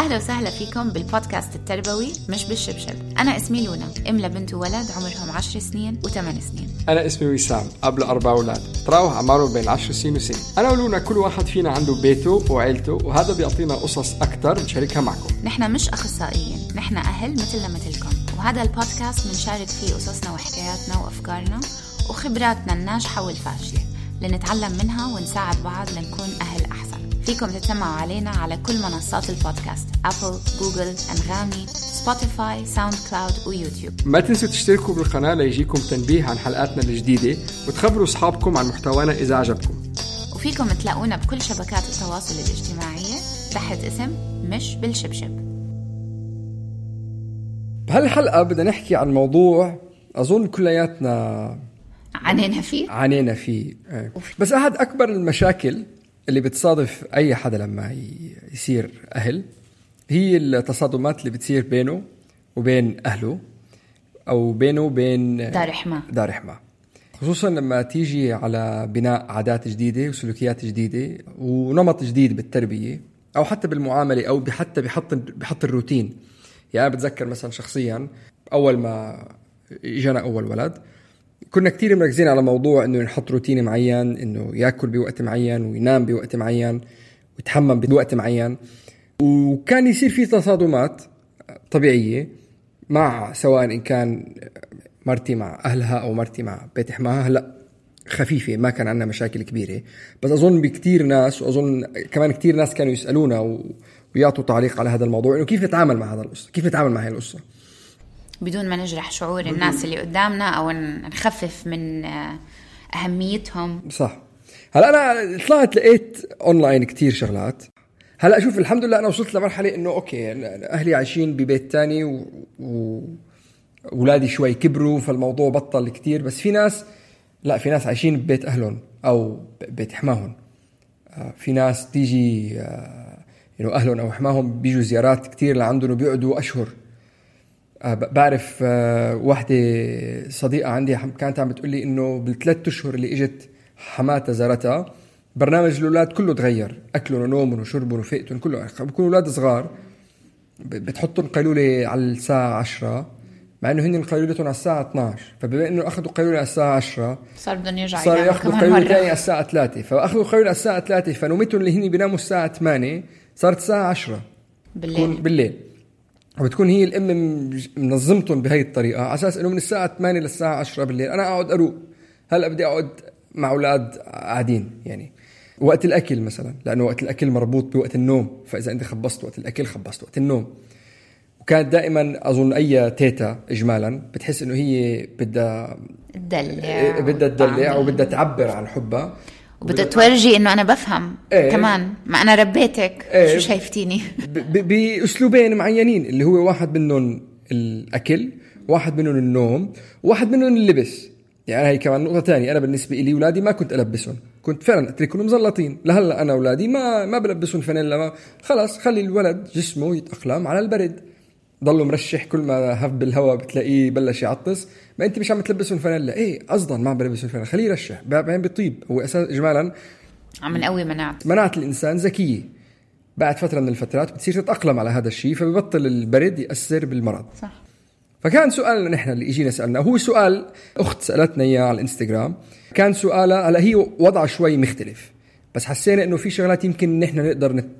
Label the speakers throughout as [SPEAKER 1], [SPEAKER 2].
[SPEAKER 1] أهلا وسهلا فيكم بالبودكاست التربوي مش بالشبشب. أنا اسمي لونا. أم لبنت وولد عمرهم 10 سنين و8 سنين.
[SPEAKER 2] أنا اسمي وسام أب لأربع أولاد. تراوح أعمارهم بين 10 سنين وسنين. أنا ولونا كل واحد فينا عنده بيته وعيلته وهذا بيعطينا قصص أكثر نشاركها معكم.
[SPEAKER 1] نحن مش أخصائيين نحن أهل مثلنا مثلكم. وهذا البودكاست بنشارك فيه قصصنا وحكاياتنا وأفكارنا وخبراتنا الناجحة والفاشلة. لنتعلم منها ونساعد بعض لنكون أهل أحسن. فيكم تتسمعوا علينا على كل منصات البودكاست أبل، جوجل، أنغامي، سبوتيفاي، ساوند كلاود ويوتيوب
[SPEAKER 2] ما تنسوا تشتركوا بالقناة ليجيكم تنبيه عن حلقاتنا الجديدة وتخبروا أصحابكم عن محتوانا إذا عجبكم.
[SPEAKER 1] وفيكم تلاقونا بكل شبكات التواصل الاجتماعية تحت اسم مش بالشبشب.
[SPEAKER 2] بهالحلقة بدنا نحكي عن موضوع أظن كلياتنا
[SPEAKER 1] عنينا فيه.
[SPEAKER 2] عانينا فيه. بس أحد أكبر المشاكل اللي بتصادف أي حدا لما يصير أهل هي التصادمات اللي بتصير بينه وبين أهله أو بينه وبين
[SPEAKER 1] دار حما
[SPEAKER 2] دار حما خصوصا لما تيجي على بناء عادات جديدة وسلوكيات جديدة ونمط جديد بالتربية أو حتى بالمعاملة أو حتى بحط بحط الروتين. يعني أنا بتذكر مثلا شخصيا أول ما إجانا أول ولد كنا كتير مركزين على موضوع إنه نحط روتين معين إنه يأكل بوقت معين وينام بوقت معين ويتحمم بوقت معين. وكان يصير في تصادمات طبيعية مع سواء إن كان مرتي مع أهلها أو مرتي مع بيت حماها هلأ خفيفة ما كان عندنا مشاكل كبيرة. بس أظن بكتير ناس وأظن كمان كتير ناس كانوا يسألونا و... ويعطوا تعليق على هذا الموضوع إنه كيف نتعامل مع هذا القصة؟ كيف نتعامل مع هاي القصة؟
[SPEAKER 1] بدون ما نجرح شعور الناس اللي قدامنا أو نخفف من آه، أهميتهم.
[SPEAKER 2] صح. هلا أنا طلعت لقيت أونلاين كتير شغلات. هلا شوف الحمد لله أنا وصلت لمرحلة إنه okay أهلي عايشين ببيت تاني و... و... اولادي شوي كبروا فالموضوع بطل كتير. بس في ناس لا في ناس عايشين ببيت أهلهم أو بيت حماهم. آه، في ناس تيجي آه، إنه أهلهم أو حماهم بيجوا زيارات كتير لعندهم وبيقعدوا أشهر. بعرف آه، وحدة صديقة عندي كانت عم بتقول لي إنه بالثلاث أشهر اللي إجت حماتها زارتها برنامج الأولاد كله تغير. أكلهم ونومهم وشربهم وفئتهم كله. بيكونوا أولاد صغار بتحطهم قيلولة على الساعة 10 مع إنه هن قيلولتهم على الساعة 12 فبما إنه أخذوا قيلولة على الساعة 10
[SPEAKER 1] صار بدهم يرجعوا
[SPEAKER 2] صاروا ياخذوا قيلولة
[SPEAKER 1] مرة.
[SPEAKER 2] ثانية على الساعة 3 فأخذوا قيلولة على الساعة 3 فنومتهم اللي هن بيناموا الساعة 8 صارت الساعة 10
[SPEAKER 1] بالليل.
[SPEAKER 2] بالليل. وبتكون هي الأم منظمتهم بهي الطريقة. على أساس إنه من الساعة 8 للساعة 10 بالليل أنا أقعد أروق. هلأ بدي أقعد مع أولاد قاعدين يعني وقت الأكل مثلا لأنه وقت الأكل مربوط بوقت النوم. فإذا أنت خبصت وقت الأكل خبصت وقت النوم. وكانت دائما أظن أي تيتا اجمالا بتحس إنه هي بدها
[SPEAKER 1] تدلع.
[SPEAKER 2] بدها تدلع
[SPEAKER 1] وتعمل.
[SPEAKER 2] وبدها تعبر عن حبها.
[SPEAKER 1] وبدها تورجي إنه أنا بفهم
[SPEAKER 2] إيه.
[SPEAKER 1] كمان ما أنا ربيتك.
[SPEAKER 2] إيه.
[SPEAKER 1] شو شايفتيني
[SPEAKER 2] بأسلوبين معينين اللي هو واحد منهم الأكل واحد منهم النوم وواحد منهم اللبس. يعني هي كمان نقطة تانية. أنا بالنسبة لي أولادي ما كنت ألبسهم. كنت فعلا أتركهم مزلطين. لهلأ أنا أولادي ما ما بلبسهم فانيلا ما خلص خلي الولد جسمه يتأقلم على البرد. ضله مرشح كل ما هف بالهواء بتلاقيه بلش يعطس. ما انت مش عم تلبسهم فانيلا. إيه قصدا ما عم بلبسهم فانيلا. خليه يرشح. بعدين بيطيب. هو أساس اجمالا
[SPEAKER 1] عم نقوي مناعتي
[SPEAKER 2] مناعة الإنسان ذكية. بعد فترة من الفترات بتصير تتأقلم على هذا الشيء فببطل البرد يأثر بالمرض.
[SPEAKER 1] صح.
[SPEAKER 2] فكان سؤالنا نحن اللي اجينا سألنا. هو سؤال أخت سألتنا إياه على الإنستغرام. كان سؤالها هلا هي وضعها شوي مختلف بس حسينا إنه في شغلات يمكن نحن نقدر نت-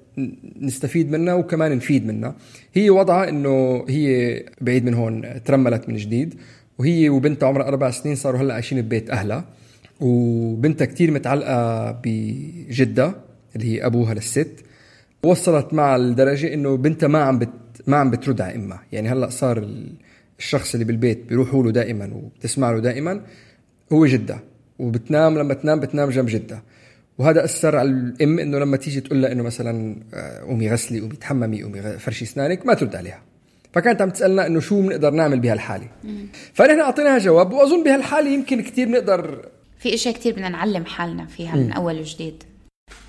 [SPEAKER 2] نستفيد منها وكمان نفيد منها. هي وضعها إنه هي بعيد من هون ترملت من جديد وهي وبنتها عمرها أربع سنين صاروا هلأ عايشين ببيت أهلها وبنتها كتير متعلقة بجدة اللي هي أبوها للست. وصلت مع الدرجة إنه بنتها ما عم بت ما عم بترد على أمها. يعني هلأ صار ال- الشخص اللي بالبيت بيروحوا له دائما وبتسمع له دائما هو جدة وبتنام لما تنام بتنام جنب جدة. وهذا أثر على الأم إنه لما تيجي تقول لها إنه مثلا آه، قومي غسلي قومي تحممي قومي فرشي اسنانك ما ترد عليها. فكانت عم تسألنا إنه شو بنقدر نعمل بهالحالة. فنحن أعطيناها جواب وأظن بهالحالة يمكن كثير بنقدر
[SPEAKER 1] في إشياء كتير بدنا نعلم حالنا فيها من أول وجديد.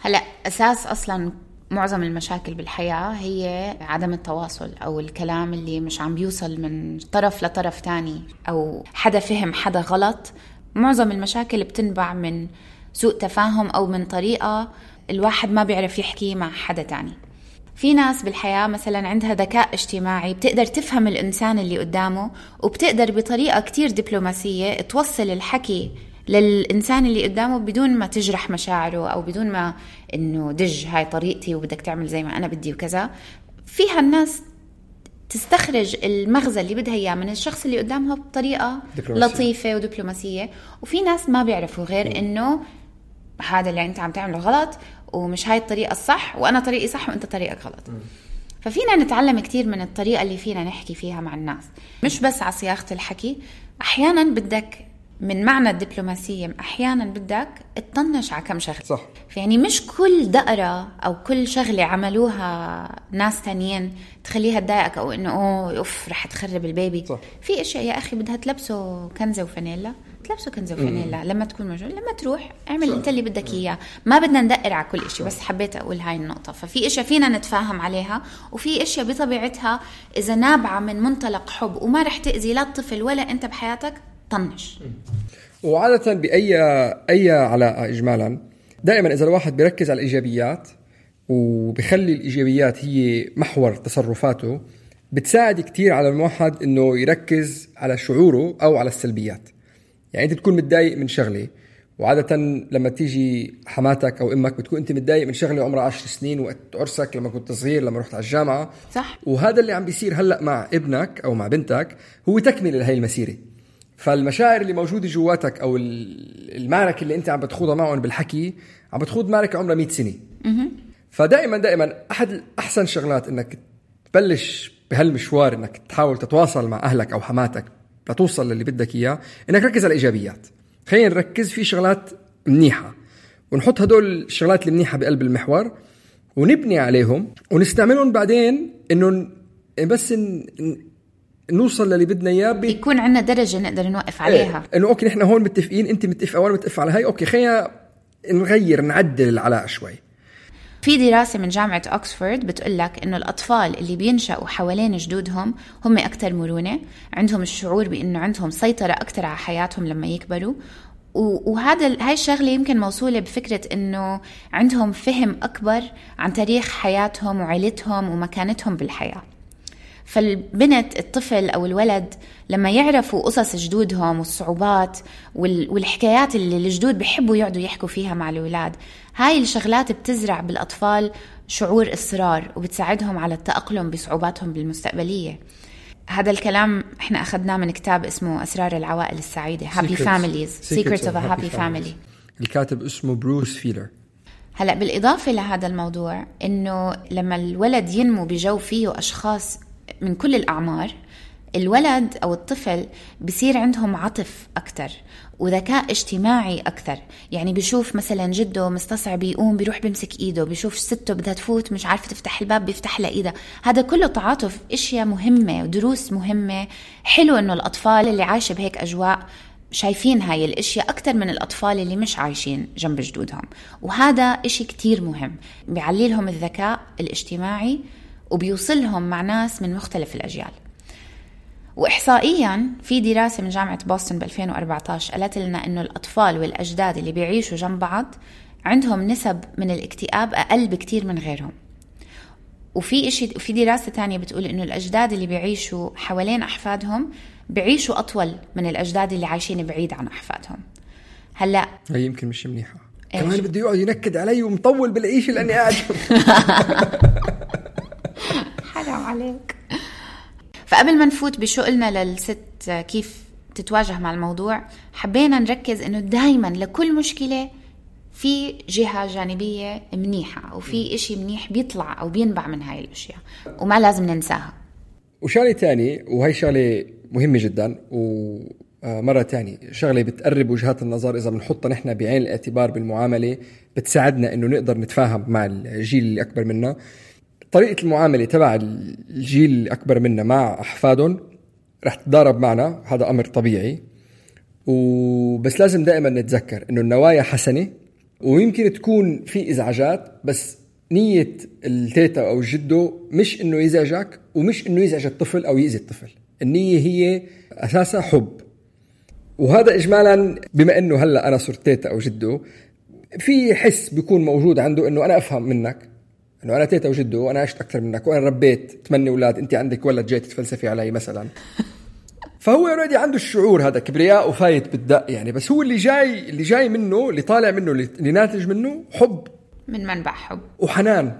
[SPEAKER 1] هلأ أساس أصلا معظم المشاكل بالحياة هي عدم التواصل أو الكلام اللي مش عم بيوصل من طرف لطرف تاني أو حدا فهم حدا غلط. معظم المشاكل بتنبع من سوء تفاهم أو من طريقة الواحد ما بيعرف يحكي مع حدا تاني. في ناس بالحياة مثلا عندها ذكاء اجتماعي بتقدر تفهم الإنسان اللي قدامه وبتقدر بطريقة كتير دبلوماسية توصل الحكي للإنسان اللي قدامه بدون ما تجرح مشاعره أو بدون ما إنه دج هاي طريقتي وبدك تعمل زي ما أنا بدي وكذا. فيها الناس تستخرج المغزى اللي بدها إياه من الشخص اللي قدامها بطريقة
[SPEAKER 2] دبلوماسية.
[SPEAKER 1] لطيفة ودبلوماسية. وفي ناس ما بيعرفوا غير إنه هذا اللي أنت عم تعمله غلط ومش هاي الطريقة الصح وأنا طريقي صح وأنت طريقك غلط. ففينا نتعلم كثير من الطريقة اللي فينا نحكي فيها مع الناس. مش بس على صياغة الحكي أحيانا بدك من معنى الدبلوماسية أحيانا بدك تطنش على كم شغلة.
[SPEAKER 2] صح.
[SPEAKER 1] يعني مش كل دقرة أو كل شغلة عملوها ناس تانيين تخليها تضايقك أو إنه أوه أوف رح تخرب البيبي.
[SPEAKER 2] صح.
[SPEAKER 1] في أشياء يا أخي بدها تلبسه كنزة وفانيلا. تلبسه كنزة وفانيلا لما تكون موجود لما تروح اعمل أنت اللي بدك إياه. ما بدنا ندقر على كل إشي بس حبيت أقول هاي النقطة. ففي أشياء فينا نتفاهم عليها وفي أشياء بطبيعتها إذا نابعة من منطلق حب وما رح تأذي لا الطفل ولا أنت بحياتك طنش.
[SPEAKER 2] وعادة بأي أي علاقة إجمالا دائما إذا الواحد بيركز على الإيجابيات وبخلي الإيجابيات هي محور تصرفاته بتساعد كتير على الواحد إنه يركز على شعوره أو على السلبيات. يعني أنت تكون متضايق من شغلة وعادة لما تيجي حماتك أو أمك بتكون أنت متضايق من شغلة عمرها عشر سنين وقت عرسك لما كنت صغير لما رحت على الجامعة.
[SPEAKER 1] صح.
[SPEAKER 2] وهذا اللي عم بيصير هلأ مع ابنك أو مع بنتك هو تكملة لهي المسيرة. فالمشاعر اللي موجودة جواتك أو ال- المعركة اللي أنت عم بتخوضها معهم بالحكي عم بتخوض معركة عمرها 100 سنة. فدائما دائما أحد أحسن شغلات إنك تبلش بهالمشوار إنك تحاول تتواصل مع أهلك أو حماتك لتوصل للي بدك إياه. إنك ركز على الإيجابيات. خلينا نركز في شغلات منيحة. ونحط هدول الشغلات المنيحة بقلب المحور ونبني عليهم ونستعملهم بعدين إنه بس ن- ن- نوصل للي بدنا إياه
[SPEAKER 1] يكون عندنا درجة نقدر نوقف عليها.
[SPEAKER 2] إنه okay نحن هون متفقين أنت متفقة وأنا متفق على هاي okay خلينا نغير نعدل العلاقة شوي.
[SPEAKER 1] في دراسة من جامعة أكسفورد بتقول لك إنه الأطفال اللي بينشأوا حوالين جدودهم هم أكثر مرونة عندهم الشعور بإنه عندهم سيطرة أكثر على حياتهم لما يكبروا. وهذا هاي الشغلة يمكن موصولة بفكرة إنه عندهم فهم أكبر عن تاريخ حياتهم وعيلتهم ومكانتهم بالحياة. فالبنت الطفل أو الولد لما يعرفوا قصص جدودهم والصعوبات وال- والحكايات اللي الجدود بيحبوا يقعدوا يحكوا فيها مع الأولاد هاي الشغلات بتزرع بالأطفال شعور إصرار وبتساعدهم على التأقلم بصعوباتهم بالمستقبلية. هذا الكلام إحنا أخذناه من كتاب اسمه أسرار العوائل
[SPEAKER 2] السعيدة
[SPEAKER 1] Families Secrets of a Happy Family.
[SPEAKER 2] الكاتب اسمه بروس فيلر.
[SPEAKER 1] هلا بالإضافة لهذا الموضوع إنه لما الولد ينمو بجو فيه أشخاص من كل الأعمار الولد أو الطفل بصير عندهم عطف أكثر وذكاء اجتماعي أكثر يعني بيشوف مثلا جده مستصعب يقوم بيروح بيمسك إيده بيشوف سته بدها تفوت مش عارفة تفتح الباب بيفتح لها إيدها. هذا كله تعاطف أشياء مهمة ودروس مهمة. حلو إنه الأطفال اللي عايشة بهيك أجواء شايفين هاي الأشياء أكثر من الأطفال اللي مش عايشين جنب جدودهم. وهذا إشي كتير مهم بيعلي لهم الذكاء الاجتماعي وبيوصلهم مع ناس من مختلف الأجيال. واحصائيا في دراسة من جامعة بوسطن ب 2014 قالت لنا إنه الأطفال والأجداد اللي بيعيشوا جنب بعض عندهم نسب من الاكتئاب أقل بكتير من غيرهم. وفي إشي وفي دراسة تانية بتقول إنه الأجداد اللي بيعيشوا حوالين أحفادهم بيعيشوا أطول من الأجداد اللي عايشين بعيد عن أحفادهم. هلأ
[SPEAKER 2] هي يمكن مش منيحة.
[SPEAKER 1] إيش؟
[SPEAKER 2] كمان بده يقعد ينكد علي ومطول بالعيشة لأني قاعد.
[SPEAKER 1] عليك. فقبل ما نفوت بشغلنا للست كيف تتواجه مع الموضوع حبينا نركز إنه دائما لكل مشكلة في جهة جانبية منيحة وفي إشي منيح بيطلع أو بينبع من هاي الأشياء وما لازم ننساها.
[SPEAKER 2] وشغلة تانية وهي شغلة مهمة جدا ومره تانية شغلة بتقرب وجهات النظر إذا بنحطها نحن بعين الاعتبار بالمعاملة بتساعدنا إنه نقدر نتفاهم مع الجيل اللي أكبر منا. طريقة المعاملة تبع الجيل اللي اكبر منا مع أحفادهم رح تتضارب معنا هذا أمر طبيعي. وبس لازم دائما نتذكر إنه النوايا حسنة ويمكن تكون في إزعاجات بس نية التيتا أو الجدو مش إنه يزعجك ومش إنه يزعج الطفل أو يأذي الطفل. النية هي اساسها حب. وهذا اجمالا بما إنه هلأ أنا صرت تيتا أو جدو في حس بيكون موجود عنده إنه أنا أفهم منك. إنه أنا تيتا وجدو وأنا عشت أكثر منك وأنا ربيت ثمانية أولاد انت عندك ولد جاي تتفلسفي علي مثلا. فهو already عنده الشعور هذا كبرياء وفايت بالدق يعني بس هو اللي جاي اللي جاي منه اللي طالع منه اللي ناتج منه حب.
[SPEAKER 1] من منبع حب.
[SPEAKER 2] وحنان.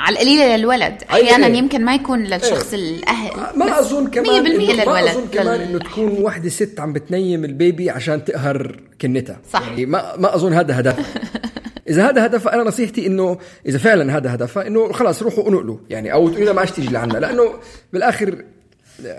[SPEAKER 1] على القليلة للولد أحيانا
[SPEAKER 2] إيه.
[SPEAKER 1] يمكن ما يكون للشخص الأهل
[SPEAKER 2] ما أظن كمان
[SPEAKER 1] 100%
[SPEAKER 2] إنه
[SPEAKER 1] للولد.
[SPEAKER 2] ما أظن كمان
[SPEAKER 1] لل-
[SPEAKER 2] إنه تكون وحدة ست عم بتنيم البيبي عشان تقهر كنتها.
[SPEAKER 1] صح.
[SPEAKER 2] يعني ما ما أظن هذا هدفها. إذا هذا هدفها أنا نصيحتي إنه إذا فعلا هذا هدفها إنه خلاص روحوا انقلوا يعني أو تقولي لها ما عادش تيجي لعنا لأنه بالآخر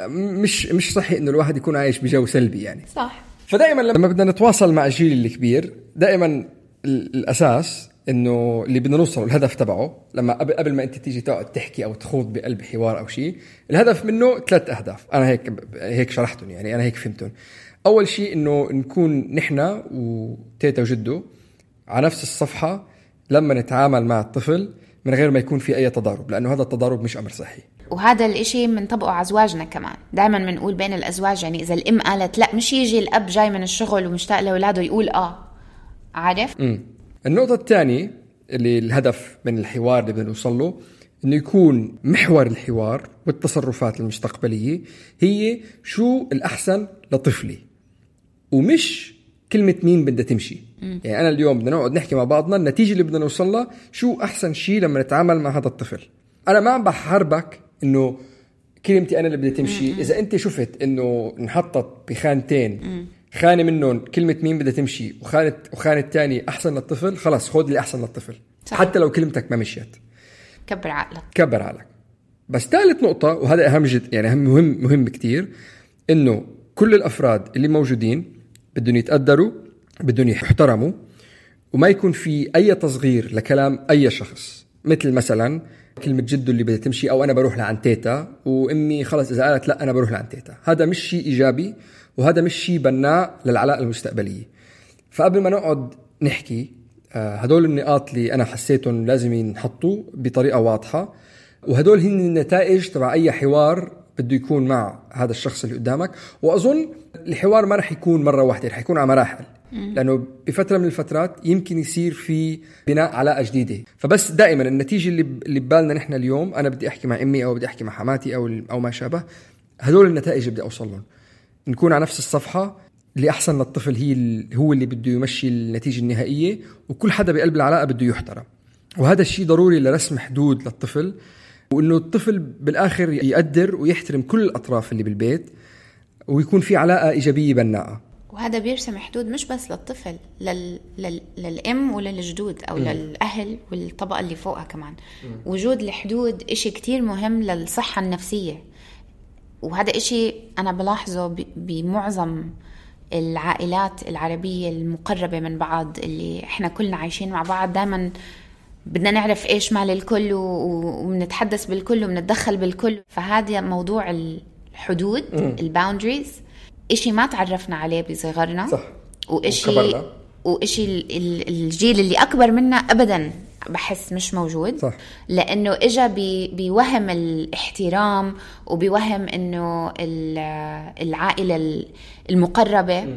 [SPEAKER 2] مش مش صحي إنه الواحد يكون عايش بجو سلبي يعني.
[SPEAKER 1] صح.
[SPEAKER 2] فدائما لما بدنا نتواصل مع الجيل الكبير دائما ال- الأساس إنه اللي بدنا نوصل الهدف تبعه لما قبل ما أنت تيجي تقعد تحكي أو تخوض بقلب حوار أو شيء الهدف منه ثلاث أهداف. أنا هيك هيك شرحتهم يعني أنا هيك فهمتهم. أول شيء إنه نكون نحن وتيتا وجدو على نفس الصفحة لما نتعامل مع الطفل من غير ما يكون في أي تضارب لأنه هذا التضارب مش أمر صحي.
[SPEAKER 1] وهذا الإشي بنطبقه على أزواجنا كمان. دائما بنقول بين الأزواج يعني إذا الأم قالت لا مش يجي الأب جاي من الشغل ومشتاق لأولاده يقول آه. عارف؟
[SPEAKER 2] النقطة الثانية اللي الهدف من الحوار اللي بدنا نوصل له إنه يكون محور الحوار والتصرفات المستقبلية هي شو الأحسن لطفلي. ومش كلمة مين بدها تمشي. يعني أنا اليوم بدنا نقعد نحكي مع بعضنا النتيجة اللي بدنا نوصل لها شو أحسن شيء لما نتعامل مع هذا الطفل. أنا ما عم بحاربك إنه كلمتي أنا اللي بدها تمشي. إذا أنت شفت إنه انحطت بخانتين خانة منهم كلمة مين بدها تمشي وخانة وخانة الثانية أحسن للطفل خلاص خذ اللي أحسن للطفل.
[SPEAKER 1] صح.
[SPEAKER 2] حتى لو كلمتك ما مشيت.
[SPEAKER 1] كبر عقلك.
[SPEAKER 2] كبر عليك بس ثالث نقطة وهذا أهم جد يعني أهم مهم مهم كتير إنه كل الأفراد اللي موجودين بدهم يتقدروا بدهم يحترموا وما يكون في أي تصغير لكلام أي شخص. مثل مثلا كلمة جدو اللي بدها تمشي أو أنا بروح لعند تيتا وأمي خلص إذا قالت لا أنا بروح لعند تيتا. هذا مش شيء إيجابي وهذا مش شيء بناء للعلاقة المستقبلية. فقبل ما نقعد نحكي آه، هدول النقاط اللي أنا حسيتهم لازم ينحطوا بطريقة واضحة. وهدول هن النتائج تبع أي حوار بده يكون مع هذا الشخص اللي قدامك. وأظن الحوار ما رح يكون مرة واحدة رح يكون على مراحل. لأنه بفترة من الفترات يمكن يصير في بناء علاقه جديده فبس دائما النتيجة اللي اللي ببالنا نحن اليوم أنا بدي أحكي مع أمي أو بدي أحكي مع حماتي أو أو ما شابه هدول النتائج اللي بدي أوصل لهم. نكون على نفس الصفحة اللي أحسن للطفل هي هو اللي بده يمشي النتيجة النهائية وكل حدا بقلب العلاقة بده يحترم. وهذا الشيء ضروري لرسم حدود للطفل وإنه الطفل بالآخر يقدر ويحترم كل الأطراف اللي بالبيت. ويكون في علاقة إيجابية بناءة
[SPEAKER 1] وهذا بيرسم حدود مش بس للطفل لل... لل... للأم وللجدود أو للأهل والطبقة اللي فوقها كمان. وجود الحدود إشي كتير مهم للصحة النفسية. وهذا إشي أنا بلاحظه ب... بمعظم العائلات العربية المقربة من بعض اللي إحنا كلنا عايشين مع بعض. دائما بدنا نعرف إيش مال الكل و- و- وبنتحدث بالكل وبنتدخل بالكل. فهذا موضوع الحدود الباوندريز إشي ما تعرفنا عليه بصغرنا.
[SPEAKER 2] صح.
[SPEAKER 1] ال- ال- الجيل اللي أكبر منا ابدا بحس مش موجود.
[SPEAKER 2] صح.
[SPEAKER 1] لأنه اجى بوهم الاحترام وبوهم إنه ال- العائلة ال- المقربة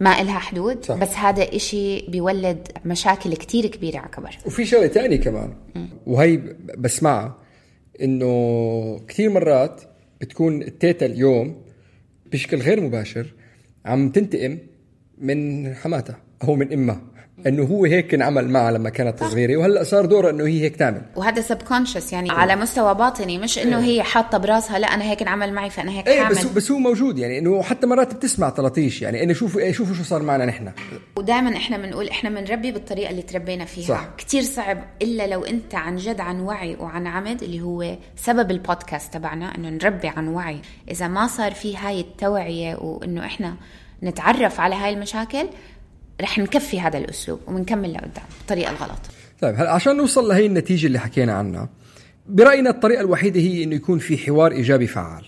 [SPEAKER 1] ما إلها حدود.
[SPEAKER 2] صح.
[SPEAKER 1] بس هذا إشي بيولد مشاكل كتير كبيرة على كبر
[SPEAKER 2] وفي شغلة تانية كمان. وهي بسمعها. إنه كثير مرات بتكون التيتا اليوم بشكل غير مباشر عم تنتقم من حماتها أو من إمها. إنه هو هيك انعمل معها لما كانت صغيرة. وهلأ صار دورها إنه هي هيك تعمل.
[SPEAKER 1] وهذا سبكونشس يعني على مستوى باطني مش إنه هي حاطة براسها لأ أنا هيك انعمل معي فأنا هيك إيه
[SPEAKER 2] بس بس هو موجود يعني إنه حتى مرات بتسمع طلطيش يعني إنه شوفوا إيه شوفوا شو صار معنا نحن.
[SPEAKER 1] ودائما إحنا بنقول إحنا بنربي بالطريقة اللي تربينا فيها.
[SPEAKER 2] صح.
[SPEAKER 1] كتير صعب إلا لو أنت عن جد عن وعي وعن عمد اللي هو سبب البودكاست تبعنا إنه نربي عن وعي. إذا ما صار في هاي التوعية وإنه إحنا نتعرف على هاي المشاكل رح نكفي هذا الأسلوب وبنكمل لقدام بالطريقة الغلط.
[SPEAKER 2] طيب هلا عشان نوصل لهي النتيجة اللي حكينا عنها برأينا الطريقة الوحيدة هي إنه يكون في حوار إيجابي فعال.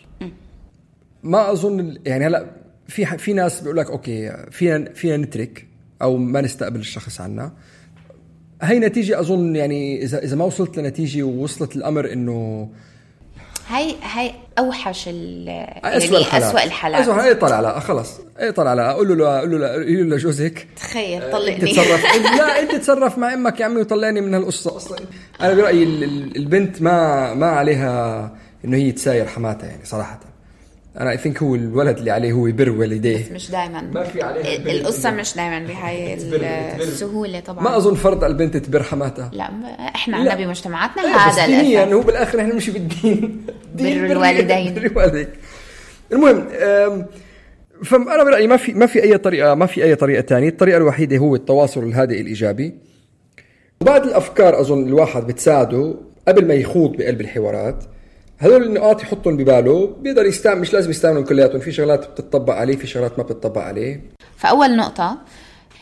[SPEAKER 2] ما أظن يعني هلأ في في ناس بيقول لك أوكي فينا فينا نترك أو ما نستقبل الشخص عنا. هي نتيجة أظن يعني إذا إذا ما وصلت لنتيجة ووصلت الأمر إنه
[SPEAKER 1] هاي هاي أوحش ال
[SPEAKER 2] اسوء
[SPEAKER 1] يعني
[SPEAKER 2] الحالات.
[SPEAKER 1] اسوء الحالات.
[SPEAKER 2] اسوء الحالات اطلع لا خلص اطلع لا. قول له قول له قول له لجوزك
[SPEAKER 1] تخيل
[SPEAKER 2] انت
[SPEAKER 1] طلقني.
[SPEAKER 2] تصرف. لا انت تصرف مع إمك يا عمي وطلعني من هالقصة أصلا. أنا برأيي ال- ال- البنت ما ما عليها إنه هي تساير حماتها يعني صراحة. أنا اي ثينك هو الولد اللي عليه هو يبر والديه.
[SPEAKER 1] مش دائما
[SPEAKER 2] ما في عليها البر-
[SPEAKER 1] القصة مش دائما بهاي. السهولة طبعا.
[SPEAKER 2] ما أظن فرض على البنت تبر حماتها.
[SPEAKER 1] لا
[SPEAKER 2] إحنا.
[SPEAKER 1] عندنا بمجتمعاتنا
[SPEAKER 2] إيه، بس
[SPEAKER 1] هذا
[SPEAKER 2] دينيا
[SPEAKER 1] الاساس
[SPEAKER 2] هو بالآخر إحنا نمشي بالدين. دين
[SPEAKER 1] بر الوالدين.
[SPEAKER 2] بر الوالدين. المهم فانا برأيي ما في ما في أي طريقه ما في أي طريقة ثانية الطريقة الوحيدة هو التواصل الهادئ الإيجابي. وبعض الأفكار أظن الواحد بتساعده قبل ما يخوض بقلب الحوارات. هذول النقاط يحطهم بباله بيقدر يستعمل مش لازم يستعملهم كلياتهم في شغلات بتطبق عليه في شغلات ما بتطبق عليه.
[SPEAKER 1] فأول نقطة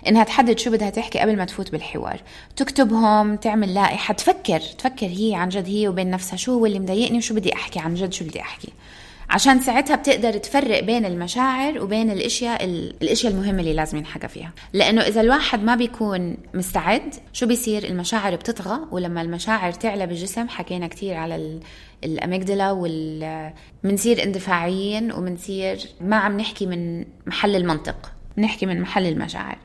[SPEAKER 1] إنها تحدد شو بدها تحكي قبل ما تفوت بالحوار. تكتبهم تعمل لائحة تفكر تفكر هي عن جد هي وبين نفسها شو هو اللي مضايقني وشو بدي أحكي عن جد شو بدي أحكي. عشان ساعتها بتقدر تفرق بين المشاعر وبين الأشياء ال- الأشياء المهمة اللي لازم ينحكى فيها. لأنه إذا الواحد ما بيكون مستعد شو بيصير؟ المشاعر بتطغى ولما المشاعر تعلى بالجسم حكينا كتير على الأميجدلا وال بنصير اندفاعيين وبنصير ما عم نحكي من محل المنطق بنحكي من محل المشاعر.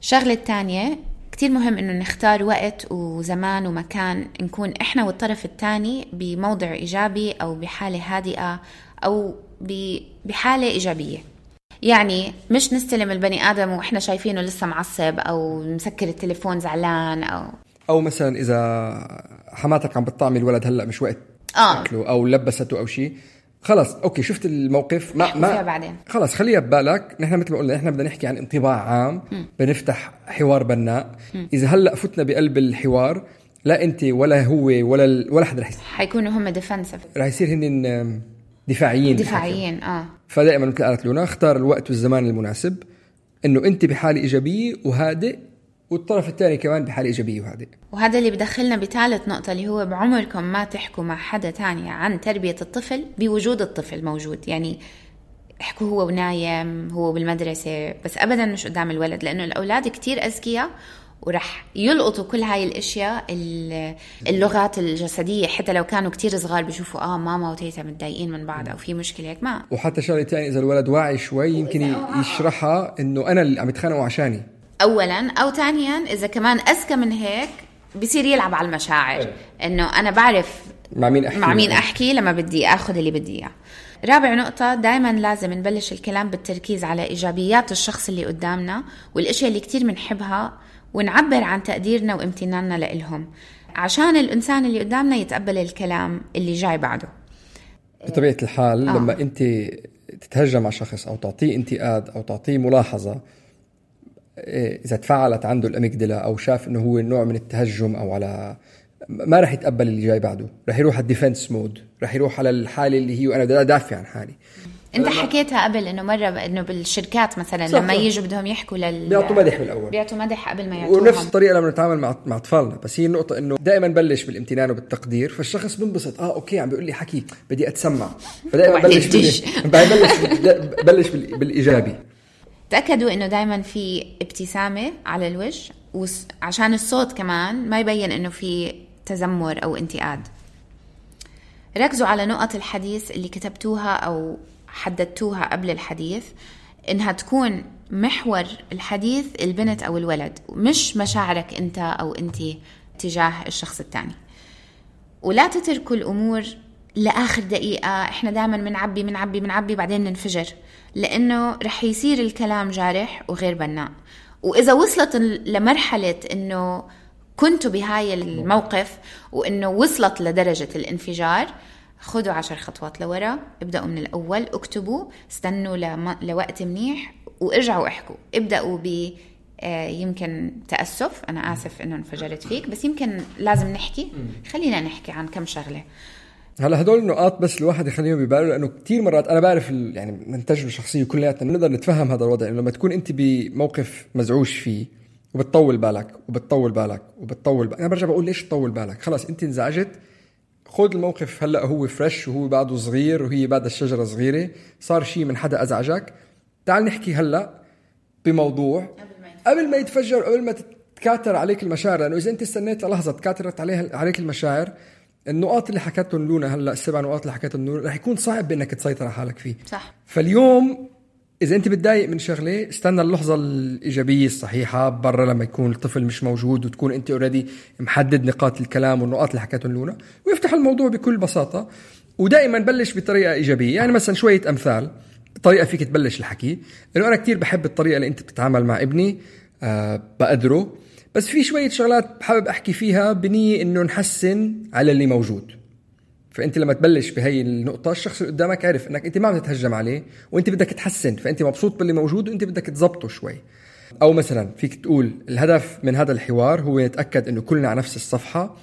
[SPEAKER 1] الشغلة الثانية كتير مهم إنه نختار وقت وزمان ومكان نكون إحنا والطرف الثاني بموضع إيجابي أو بحالة هادئة أو ب- بحالة إيجابية. يعني مش نستلم البني آدم وإحنا شايفينه لسه معصب أو مسكر التليفون زعلان أو
[SPEAKER 2] أو مثلا إذا حماتك عم بتطعمي الولد هلأ مش وقت
[SPEAKER 1] آه.
[SPEAKER 2] أو لبسته أو شيء. خلص أوكي شفت الموقف؟ ما ما
[SPEAKER 1] بعدين.
[SPEAKER 2] خلص خليها ببالك. نحن مثل ما قلنا نحن بدنا نحكي عن انطباع عام. بنفتح حوار بناء. إذا هلأ فتنا بقلب الحوار لا أنت ولا هو ولا ال- ولا حدا رح يس-
[SPEAKER 1] حيكونوا هم defensive
[SPEAKER 2] رح يصير هن دفاعيين.
[SPEAKER 1] دفاعيين آه.
[SPEAKER 2] فدائما مثل قالت لونا اختار الوقت والزمان المناسب. إنه أنت بحالة إيجابية وهادئ والطرف الثاني كمان بحالة إيجابية وهادئ
[SPEAKER 1] وهذا اللي بدخلنا بثالث نقطة اللي هو بعمركم ما تحكوا مع حدا تاني عن تربية الطفل بوجود الطفل موجود. يعني احكوا هو ونايم هو بالمدرسة بس أبدا مش قدام الولد لأنه الأولاد كتير أذكياء ورح يلقطوا كل هاي الأشياء ال- اللغات الجسدية. حتى لو كانوا كتير صغار بيشوفوا آه ماما وتيتا متضايقين من بعض أو في مشكلة هيك ما.
[SPEAKER 2] وحتى شغلة ثانية إذا الولد واعي شوي يمكن يشرحها إنه أنا اللي عم يتخانقوا عشاني.
[SPEAKER 1] اولا أو ثانيا إذا كمان أذكى من هيك بصير يلعب على المشاعر. إنه أنا بعرف
[SPEAKER 2] مع مين أحكي
[SPEAKER 1] مع مين أحكي لما بدي آخذ اللي بدي إياه. رابع نقطة دائما لازم نبلش الكلام بالتركيز على إيجابيات الشخص اللي قدامنا والأشياء اللي كتير بنحبها ونعبر عن تقديرنا وامتناننا لإلهم عشان الإنسان اللي قدامنا يتقبل الكلام اللي جاي بعده.
[SPEAKER 2] بطبيعة الحال آه. لما أنت تتهجم على شخص أو تعطيه انتقاد أو تعطيه ملاحظة إيه، إذا تفعلت عنده الاميجدلا أو شاف إنه هو نوع من التهجم أو على ما راح يتقبل اللي جاي بعده. راح يروح على ال defense mode راح يروح على الحالة اللي هي أنا بدي أدافع عن حالي.
[SPEAKER 1] أنت حكيتها قبل إنه مرة إنه بالشركات مثلا
[SPEAKER 2] صح،
[SPEAKER 1] لما. يجوا بدهم يحكوا لل
[SPEAKER 2] بيعطوا مدح بالاول
[SPEAKER 1] بيعطوا مدح قبل ما يعطوهم.
[SPEAKER 2] ونفس الطريقة لما نتعامل مع مع أطفالنا. بس هي النقطة إنه دائما بلش بالامتنان وبالتقدير. فالشخص بنبسط. آه okay عم بيقول لي حكي بدي أتسمع. فدائما بلش. بلش بلش بال... بالإيجابي.
[SPEAKER 1] تأكدوا إنه دائما في ابتسامة على الوجه وس- عشان الصوت كمان ما يبين إنه في تذمر أو انتقاد. ركزوا على نقط الحديث اللي كتبتوها أو حددتوها قبل الحديث إنها تكون محور الحديث البنت أو الولد مش مشاعرك أنت أو انت تجاه الشخص الثاني. ولا تتركوا الأمور لآخر دقيقة إحنا دائما بنعبي بنعبي بنعبي بعدين ننفجر. لأنه رح يصير الكلام جارح وغير بناء. وإذا وصلت لمرحلة إنه كنتوا بهاي الموقف وإنه وصلت لدرجة الانفجار خذوا عشر خطوات لورا ابدأوا من الأول اكتبوا استنوا. لوقت منيح وارجعوا احكوا. ابدأوا ب آه، يمكن تأسف أنا آسف إنه انفجرت فيك بس يمكن لازم نحكي. خلينا نحكي عن كم شغلة.
[SPEAKER 2] هلا هدول النقاط بس الواحد يخليهم بباله لأنه كثير مرات أنا بعرف يعني من تجربة شخصية كلياتنا بنقدر نتفهم هذا الوضع لما تكون أنت بموقف مزعوج فيه وبتطول بالك وبتطول بالك وبتطول بالك أنا برجع بقول ليش تطول بالك؟ خلص أنت انزعجت خذ الموقف هلأ هو فريش وهو بعده صغير وهي بعد الشجرة صغيرة صار شيء من حدا أزعجك تعال نحكي هلأ بموضوع قبل ما يتفجر قبل ما تتكاثر عليك المشاعر لأنه إذا أنت استنيت للحظة تكاثرت عليها عليك المشاعر النقاط اللي حكتهم لونا هلا السبع نقاط اللي حكتهم لونا رح يكون صعب إنك تسيطر على حالك فيه.
[SPEAKER 1] صح.
[SPEAKER 2] فاليوم إذا أنت بتضايق من شغلة استنى اللحظة الإيجابية الصحيحة برا لما يكون الطفل مش موجود وتكون أنت اوريدي محدد نقاط الكلام والنقاط اللي حكتهم لونا ويفتح الموضوع بكل بساطة. ودائما بلش بطريقة إيجابية يعني مثلا شوية أمثال طريقة فيك تبلش الحكي. إنه أنا كثير بحب الطريقة اللي أنت بتتعامل مع ابني أه بقدره. بس في شوية شغلات حابب أحكي فيها بنية إنه نحسن على اللي موجود. فأنت لما تبلش بهي النقطة الشخص اللي قدامك عرف إنك أنت ما عم تتهجم عليه وأنت بدك تحسن فأنت مبسوط باللي موجود وأنت بدك تزبطه شوي. أو مثلا فيك تقول الهدف من هذا الحوار هو نتاكد إنه كلنا على نفس الصفحة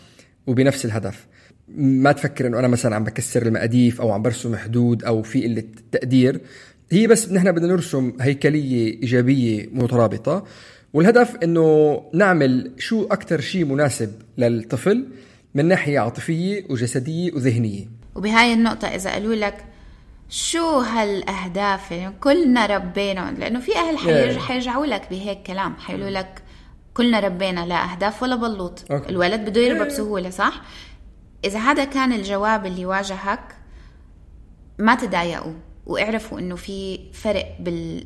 [SPEAKER 2] وبنفس الهدف. ما تفكر إنه أنا مثلا عم بكسر المقاديف أو عم برسم حدود أو في قلة تقدير. هي بس نحن بدنا نرسم هيكلية إيجابية مترابطة. والهدف إنه نعمل شو أكثر شيء مناسب للطفل من ناحية عاطفية وجسدية وذهنية.
[SPEAKER 1] وبهاي النقطة إذا قالوا لك شو هالأهداف يعني كلنا ربينا لأنه في أهل حيرج... حيرجعوا لك بهيك كلام. حيقولوا لك كلنا ربينا لا أهداف ولا بلوط. أوكي. الولد بده يربى بسهولة صح؟ إذا هذا كان الجواب اللي واجهك ما تضايقوا واعرفوا إنه في فرق بال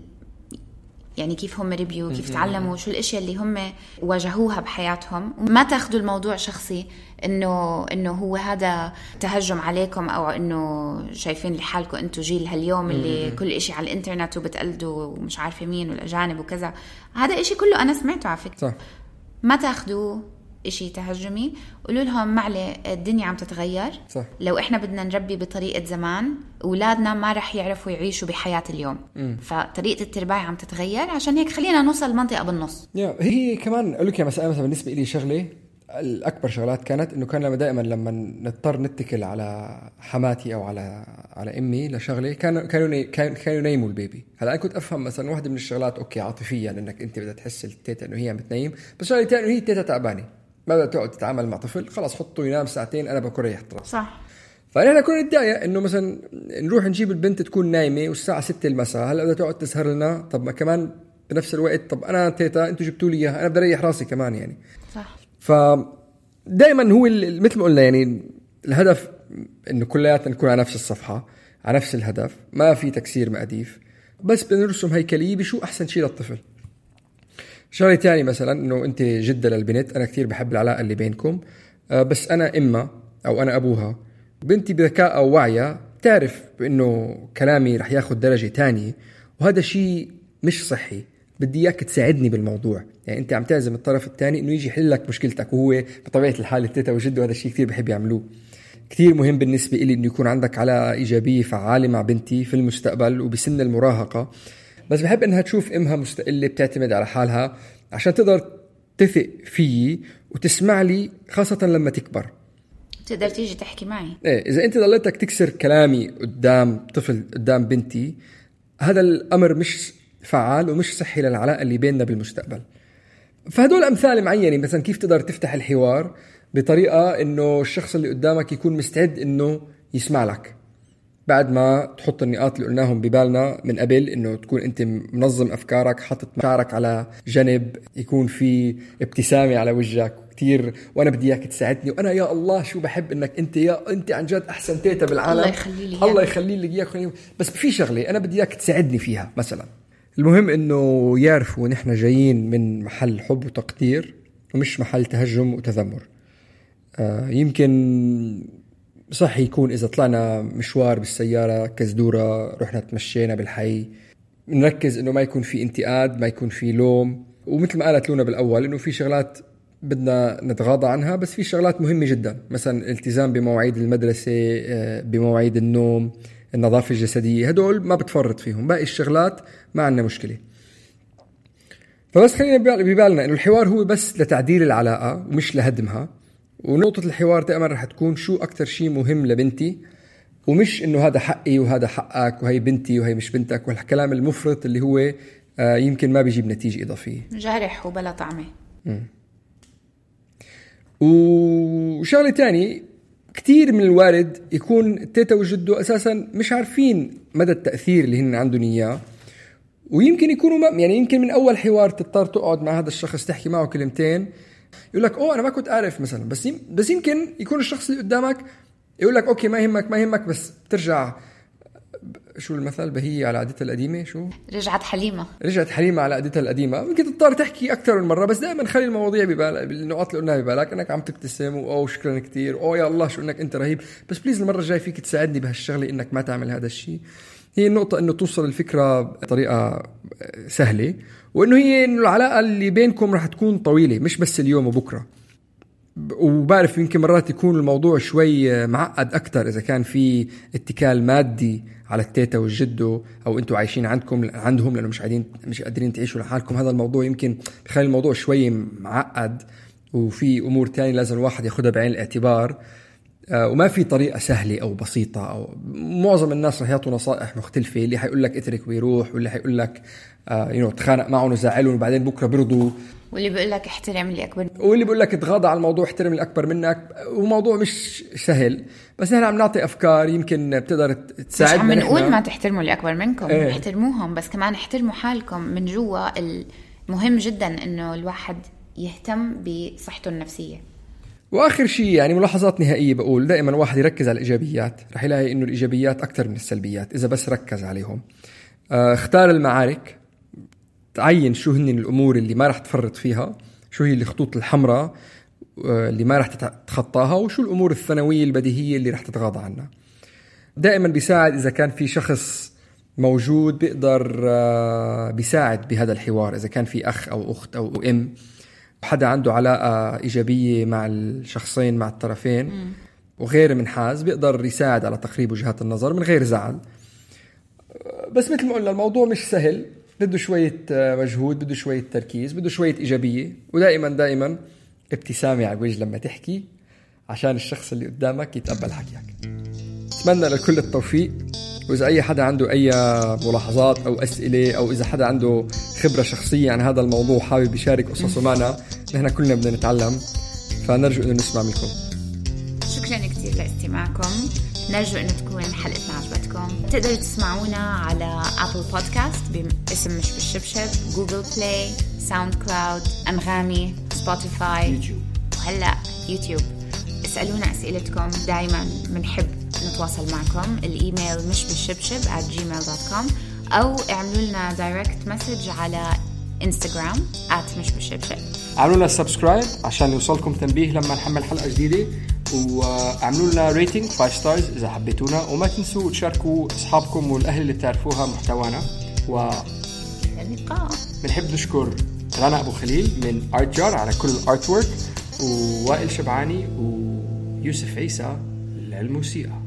[SPEAKER 1] يعني كيف هم ربيوا كيف تعلموا شو الأشياء اللي هم واجهوها بحياتهم. وما تاخذوا الموضوع شخصي إنه إنه هو هذا تهجم عليكم أو إنه شايفين لحالكم أنتم جيل هاليوم اللي كل إشي على الإنترنت وبتقلدوا ومش عارفة مين والأجانب وكذا. هذا إشي كله أنا سمعته على فكرة.
[SPEAKER 2] صح.
[SPEAKER 1] ما تاخذوه. إشي تهجمي. قولوا لهم معلي الدنيا عم تتغير.
[SPEAKER 2] صح.
[SPEAKER 1] لو إحنا بدنا نربي بطريقة زمان أولادنا ما رح يعرفوا يعيشوا بحياة اليوم. م. فطريقة الترباية عم تتغير. عشان هيك خلينا نوصل لمنطقة بالنص.
[SPEAKER 2] يا هي كمان أقول لك مثلا بالنسبة لي شغلة الأكبر شغلات كانت إنه كان لما دائما لما نضطر نتكل على حماتي أو على على أمي لشغلة كانوا كانوا كانوا ينيموا ال baby. هلأ أنا كنت أفهم مثلا واحدة من الشغلات okay عاطفيا إنك أنت بدها تحس التيتا إنه هي عم تنيم بس شغلة ثانية إنه هي التيتا تعبانة. ما بدها تقعد تتعامل مع طفل؟ خلص حطه ينام ساعتين أنا بكون ريحت راسي.
[SPEAKER 1] صح.
[SPEAKER 2] فنحن كنا نتضايق إنه مثلا نروح نجيب البنت تكون نايمة والساعة 6 المساء هلا بدها تقعد تسهر لنا؟ طب ما كمان بنفس الوقت طب أنا تيتا أنتم جبتوا لي إياها أنا بدي أريح راسي كمان يعني.
[SPEAKER 1] صح.
[SPEAKER 2] ف دائما هو مثل ما قلنا يعني الهدف إنه كلياتنا نكون على نفس الصفحة على نفس الهدف ما في تكسير مقاديف. بس بنرسم هيكلية بشو أحسن شيء للطفل. شغلة ثانية مثلا إنه أنت جده للبنت أنا كثير بحب العلاقة اللي بينكم آه، بس أنا إما أو أنا أبوها بنتي بذكاء أو وعيها تعرف بانه كلامي رح ياخذ درجة ثانية وهذا شيء مش صحي. بدي إياك تساعدني بالموضوع. يعني أنت عم تعزم الطرف الثاني إنه يجي يحل لك مشكلتك وهو بطبيعة الحال التيتا وجده هذا الشيء كثير بحب يعملوه. كثير مهم بالنسبة لي إنه يكون عندك علاقة إيجابية فعالة مع بنتي في المستقبل وبسن المراهقة. بس بحب إنها تشوف أمها مستقلة بتعتمد على حالها عشان تقدر تثق فيي وتسمع لي خاصة لما تكبر.
[SPEAKER 1] تقدر تيجي تحكي معي؟
[SPEAKER 2] إيه إذا أنت ضليتك تكسر كلامي قدام طفل قدام بنتي هذا الأمر مش فعال ومش صحي للعلاقة اللي بيننا بالمستقبل. فهدول أمثال معينة مثلا كيف تقدر تفتح الحوار بطريقة إنه الشخص اللي قدامك يكون مستعد إنه يسمع لك. بعد ما تحط النقاط اللي قلناهم ببالنا من قبل إنه تكون أنت منظم أفكارك حاطط مشاعرك على جنب يكون في ابتسامة على وجهك كثير وأنا بدي إياك تساعدني وأنا يا الله شو بحب إنك أنت يا أنت عن جد أحسن تيتا بالعالم.
[SPEAKER 1] الله يخلي لي
[SPEAKER 2] الله يخلي لي إياك. بس في شغلة أنا بدي إياك تساعدني فيها مثلا. المهم إنه يعرفوا نحن جايين من محل حب وتقدير ومش محل تهجم وتذمر. آه، يمكن صح يكون إذا طلعنا مشوار بالسيارة كزدورة رحنا تمشينا بالحي. نركز إنه ما يكون في انتقاد ما يكون في لوم. ومثل ما قالت لونا بالأول إنه في شغلات بدنا نتغاضى عنها بس في شغلات مهمة جدا. مثلا الالتزام بمواعيد المدرسة آه، بمواعيد النوم النظافة الجسدية. هدول ما بتفرط فيهم. باقي الشغلات ما عندنا مشكلة. فبس خلينا ببالنا إنه الحوار هو بس لتعديل العلاقة ومش لهدمها. ونقطة الحوار دائما رح تكون شو أكثر شيء مهم لبنتي ومش إنه هذا حقي وهذا حقك وهي بنتي وهي مش بنتك والكلام المفرط اللي هو آه، يمكن ما بيجيب نتيجة إضافية.
[SPEAKER 1] جارح وبلا طعمة.
[SPEAKER 2] وشغلة تاني كثير من الوارد يكون التيتا وجده أساسا مش عارفين مدى التأثير اللي هن عندهم إياه. ويمكن يكونوا ما يعني يمكن من أول حوار تضطر تقعد مع هذا الشخص تحكي معه كلمتين يقول لك oh أنا ما كنت عارف مثلا. بس بس يمكن يكون الشخص اللي قدامك يقول لك okay ما يهمك ما يهمك بس بترجع شو المثل؟ بهي على عادتها القديمة شو؟
[SPEAKER 1] رجعت حليمة.
[SPEAKER 2] رجعت حليمة على عادتها القديمة. ممكن تضطر تحكي أكثر من مرة بس دائما خلي المواضيع ببالك بالنقاط اللي قلناها ببالك. أنك عم تبتسم و oh شكرا كثير oh يا الله شو أنك أنت رهيب. بس please المرة الجاية فيك تساعدني بهالشغلة أنك ما تعمل هذا الشيء. هي النقطة أنه توصل الفكرة بطريقة سهلة وأنه هي أنه العلاقة اللي بينكم رح تكون طويلة مش بس اليوم وبكرة. وبعرف يمكن مرات يكون الموضوع شوي معقد أكثر إذا كان في اتكال مادي على التيتا والجدو أو أنتم عايشين عندكم عندهم لأنه مش قاعدين مش قادرين تعيشوا لحالكم. هذا الموضوع يمكن بخلي الموضوع شوي معقد وفي أمور تانية لازم الواحد ياخذها بعين الاعتبار. وما في طريقة سهلة أو بسيطة أو معظم الناس رح يعطوا نصائح مختلفة اللي حيقول لك اترك ويروح واللي حيقول لك آه يو تخانق معهم وزعلهم وبعدين بكرة برضوا
[SPEAKER 1] واللي بيقول لك احترم اللي أكبر منك.
[SPEAKER 2] واللي بيقول لك تغاضى على الموضوع احترم اللي أكبر منك. وموضوع مش سهل بس نحن عم نعطي أفكار يمكن بتقدر تساعدنا
[SPEAKER 1] مش عم نقول ما تحترموا اللي أكبر منكم إيه. احترموهم بس كمان احترموا حالكم من جوا. المهم جدا إنه الواحد يهتم بصحته النفسية.
[SPEAKER 2] وآخر شيء يعني ملاحظات نهائية بقول دائما الواحد يركز على الإيجابيات رح يلاقي إنه الإيجابيات أكثر من السلبيات إذا بس ركز عليهم. آه، اختار المعارك تعين شو هن الأمور اللي ما رح تفرط فيها شو هي الخطوط الحمراء آه، اللي ما رح تتخطاها وشو الأمور الثانوية البديهية اللي رح تتغاضى عنها. دائما بيساعد إذا كان في شخص موجود بيقدر آه، بيساعد بهذا الحوار إذا كان في أخ أو أخت أو أم. حدا عنده علاقة إيجابية مع الشخصين مع الطرفين وغير منحاز بيقدر يساعد على تقريب وجهات النظر من غير زعل. بس مثل ما قلنا الموضوع مش سهل. بده شوية آه، مجهود بده شوية تركيز بده شوية إيجابية. ودائما دائما ابتسامة على الوجه لما تحكي عشان الشخص اللي قدامك يتقبل حكيك. أتمنى لكل التوفيق. وإذا أي حدا عنده أي ملاحظات أو أسئلة أو إذا حدا عنده خبرة شخصية عن هذا الموضوع حابب يشارك قصصه معنا نحن كلنا بدنا نتعلم. فنرجو إنه نسمع منكم.
[SPEAKER 1] شكرا كثير لاستماعكم. نرجو إنه تكون حلقتنا عجبتكم. تقدروا تسمعونا على Apple Podcast باسم مش بالشبشب Google Play SoundCloud أنغامي سبوتيفاي يوتيوب. وهلأ يوتيوب. اسألونا أسئلتكم. دائما بنحب نتواصل معكم. الإيميل مش بالشبشب at gmail.com أو اعملوا لنا direct message على انستغرام at مش بالشبشب.
[SPEAKER 2] اعملوا لنا subscribe عشان يوصلكم تنبيه لما نحمل حلقة جديدة. واعملوا لنا rating 5 stars إذا حبيتونا. وما تنسوا تشاركوا أصحابكم والأهل اللي بتعرفوها محتوانا. وإلى
[SPEAKER 1] اللقاء.
[SPEAKER 2] بنحب نشكر رنا أبو خليل من ارت جار على كل الارت ورك ووائل شبعاني ويوسف عيسى للموسيقى.